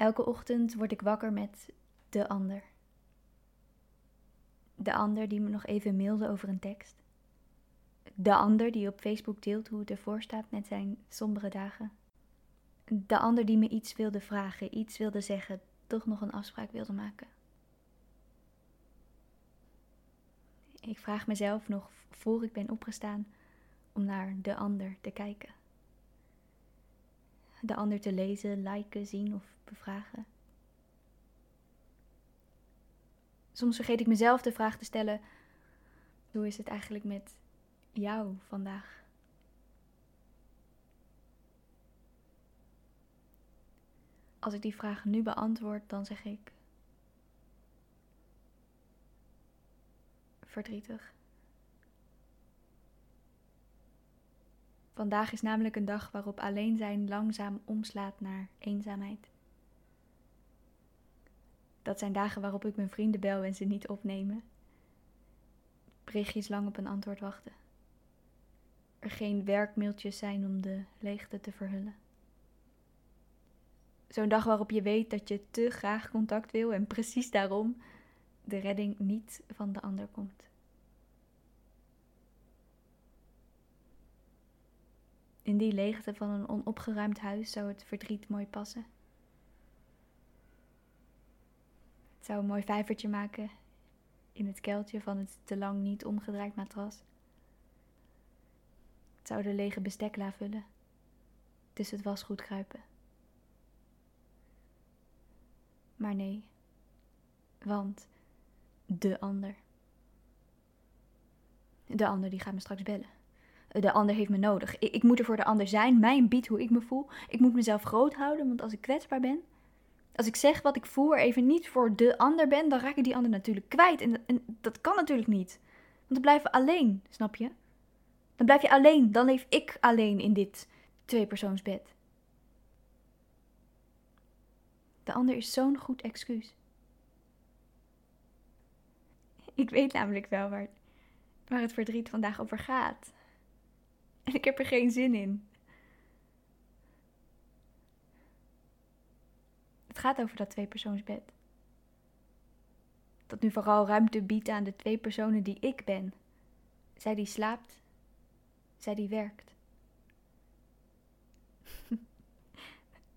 Elke ochtend word ik wakker met de ander. De ander die me nog even mailde over een tekst. De ander die op Facebook deelt hoe het ervoor staat met zijn sombere dagen. De ander die me iets wilde vragen, iets wilde zeggen, toch nog een afspraak wilde maken. Ik vraag mezelf nog voor ik ben opgestaan om naar de ander te kijken. De ander te lezen, liken, zien of bevragen. Soms vergeet ik mezelf de vraag te stellen: hoe is het eigenlijk met jou vandaag? Als ik die vraag nu beantwoord, dan zeg ik verdrietig. Vandaag is namelijk een dag waarop alleen zijn langzaam omslaat naar eenzaamheid. Dat zijn dagen waarop ik mijn vrienden bel en ze niet opnemen. Berichtjes lang op een antwoord wachten. Er geen werkmailtjes zijn om de leegte te verhullen. Zo'n dag waarop je weet dat je te graag contact wil en precies daarom de redding niet van de ander komt. In die leegte van een onopgeruimd huis zou het verdriet mooi passen. Het zou een mooi vijvertje maken in het kuiltje van het te lang niet omgedraaid matras. Het zou de lege bestekla vullen, tussen het wasgoed kruipen. Maar nee, want de ander. De ander die gaat me straks bellen. De ander heeft me nodig. Ik, ik moet er voor de ander zijn. Mij biedt hoe ik me voel. Ik moet mezelf groot houden, want als ik kwetsbaar ben, als ik zeg wat ik voel, even niet voor de ander ben, dan raak ik die ander natuurlijk kwijt. En, en dat kan natuurlijk niet. Want dan blijven we alleen, snap je? Dan blijf je alleen. Dan leef ik alleen in dit tweepersoonsbed. De ander is zo'n goed excuus. Ik weet namelijk wel waar, waar het verdriet vandaag over gaat. En ik heb er geen zin in. Het gaat over dat tweepersoonsbed. Dat nu vooral ruimte biedt aan de twee personen die ik ben. Zij die slaapt, zij die werkt.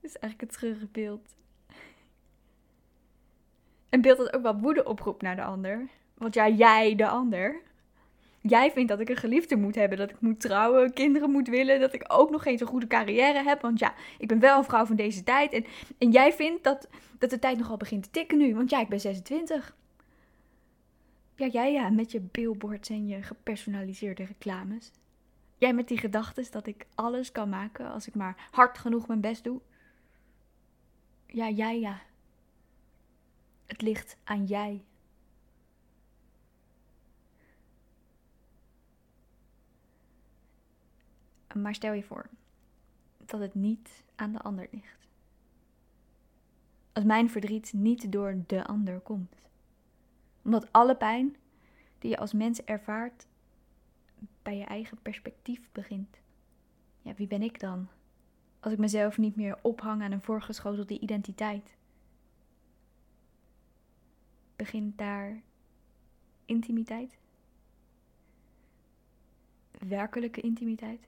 Dat is eigenlijk het treurige beeld. Een beeld dat ook wel woede oproept naar de ander. Want ja, jij, de ander. Jij vindt dat ik een geliefde moet hebben, dat ik moet trouwen, kinderen moet willen, dat ik ook nog geen zo'n goede carrière heb. Want ja, ik ben wel een vrouw van deze tijd. En, en jij vindt dat, dat de tijd nogal begint te tikken nu, want ja, ik ben 26. Ja, jij ja, met je billboards en je gepersonaliseerde reclames. Jij met die gedachten dat ik alles kan maken als ik maar hard genoeg mijn best doe. Ja, jij ja. Het ligt aan jij. Maar stel je voor dat het niet aan de ander ligt. Als mijn verdriet niet door de ander komt. Omdat alle pijn die je als mens ervaart bij je eigen perspectief begint. Ja, wie ben ik dan? Als ik mezelf niet meer ophang aan een voorgeschotelde identiteit. Begint daar intimiteit? Werkelijke intimiteit?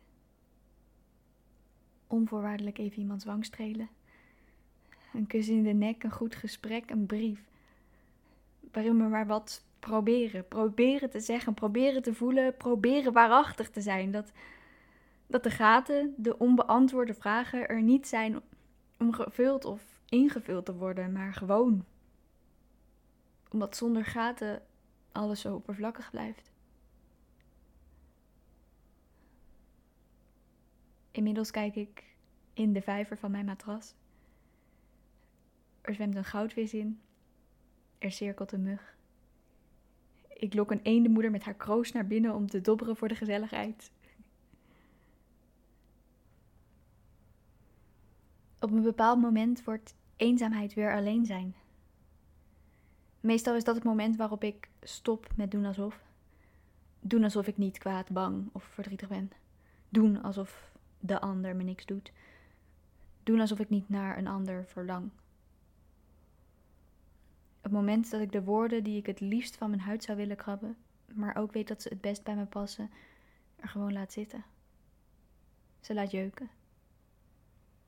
Onvoorwaardelijk even iemands wang strelen. Een kus in de nek, een goed gesprek, een brief. Waarin we maar wat proberen. Proberen te zeggen, proberen te voelen, proberen waarachtig te zijn. Dat, dat de gaten, de onbeantwoorde vragen er niet zijn om gevuld of ingevuld te worden, maar gewoon. Omdat zonder gaten alles zo oppervlakkig blijft. Inmiddels kijk ik in de vijver van mijn matras. Er zwemt een goudvis in. Er cirkelt een mug. Ik lok een eendemoeder met haar kroos naar binnen om te dobberen voor de gezelligheid. Op een bepaald moment wordt eenzaamheid weer alleen zijn. Meestal is dat het moment waarop ik stop met doen alsof. Doen alsof ik niet kwaad, bang of verdrietig ben. Doen alsof de ander me niks doet. Doen alsof ik niet naar een ander verlang. Het moment dat ik de woorden die ik het liefst van mijn huid zou willen krabben, maar ook weet dat ze het best bij me passen, er gewoon laat zitten. Ze laat jeuken.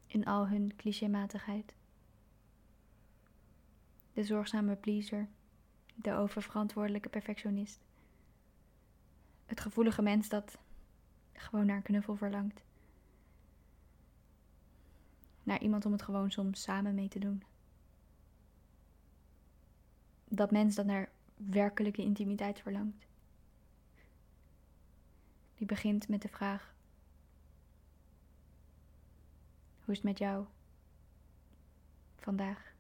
In al hun clichématigheid. De zorgzame pleaser, de oververantwoordelijke perfectionist. Het gevoelige mens dat gewoon naar knuffel verlangt. Naar iemand om het gewoon soms samen mee te doen. Dat mens dat naar werkelijke intimiteit verlangt. Die begint met de vraag: Hoe is het met jou vandaag?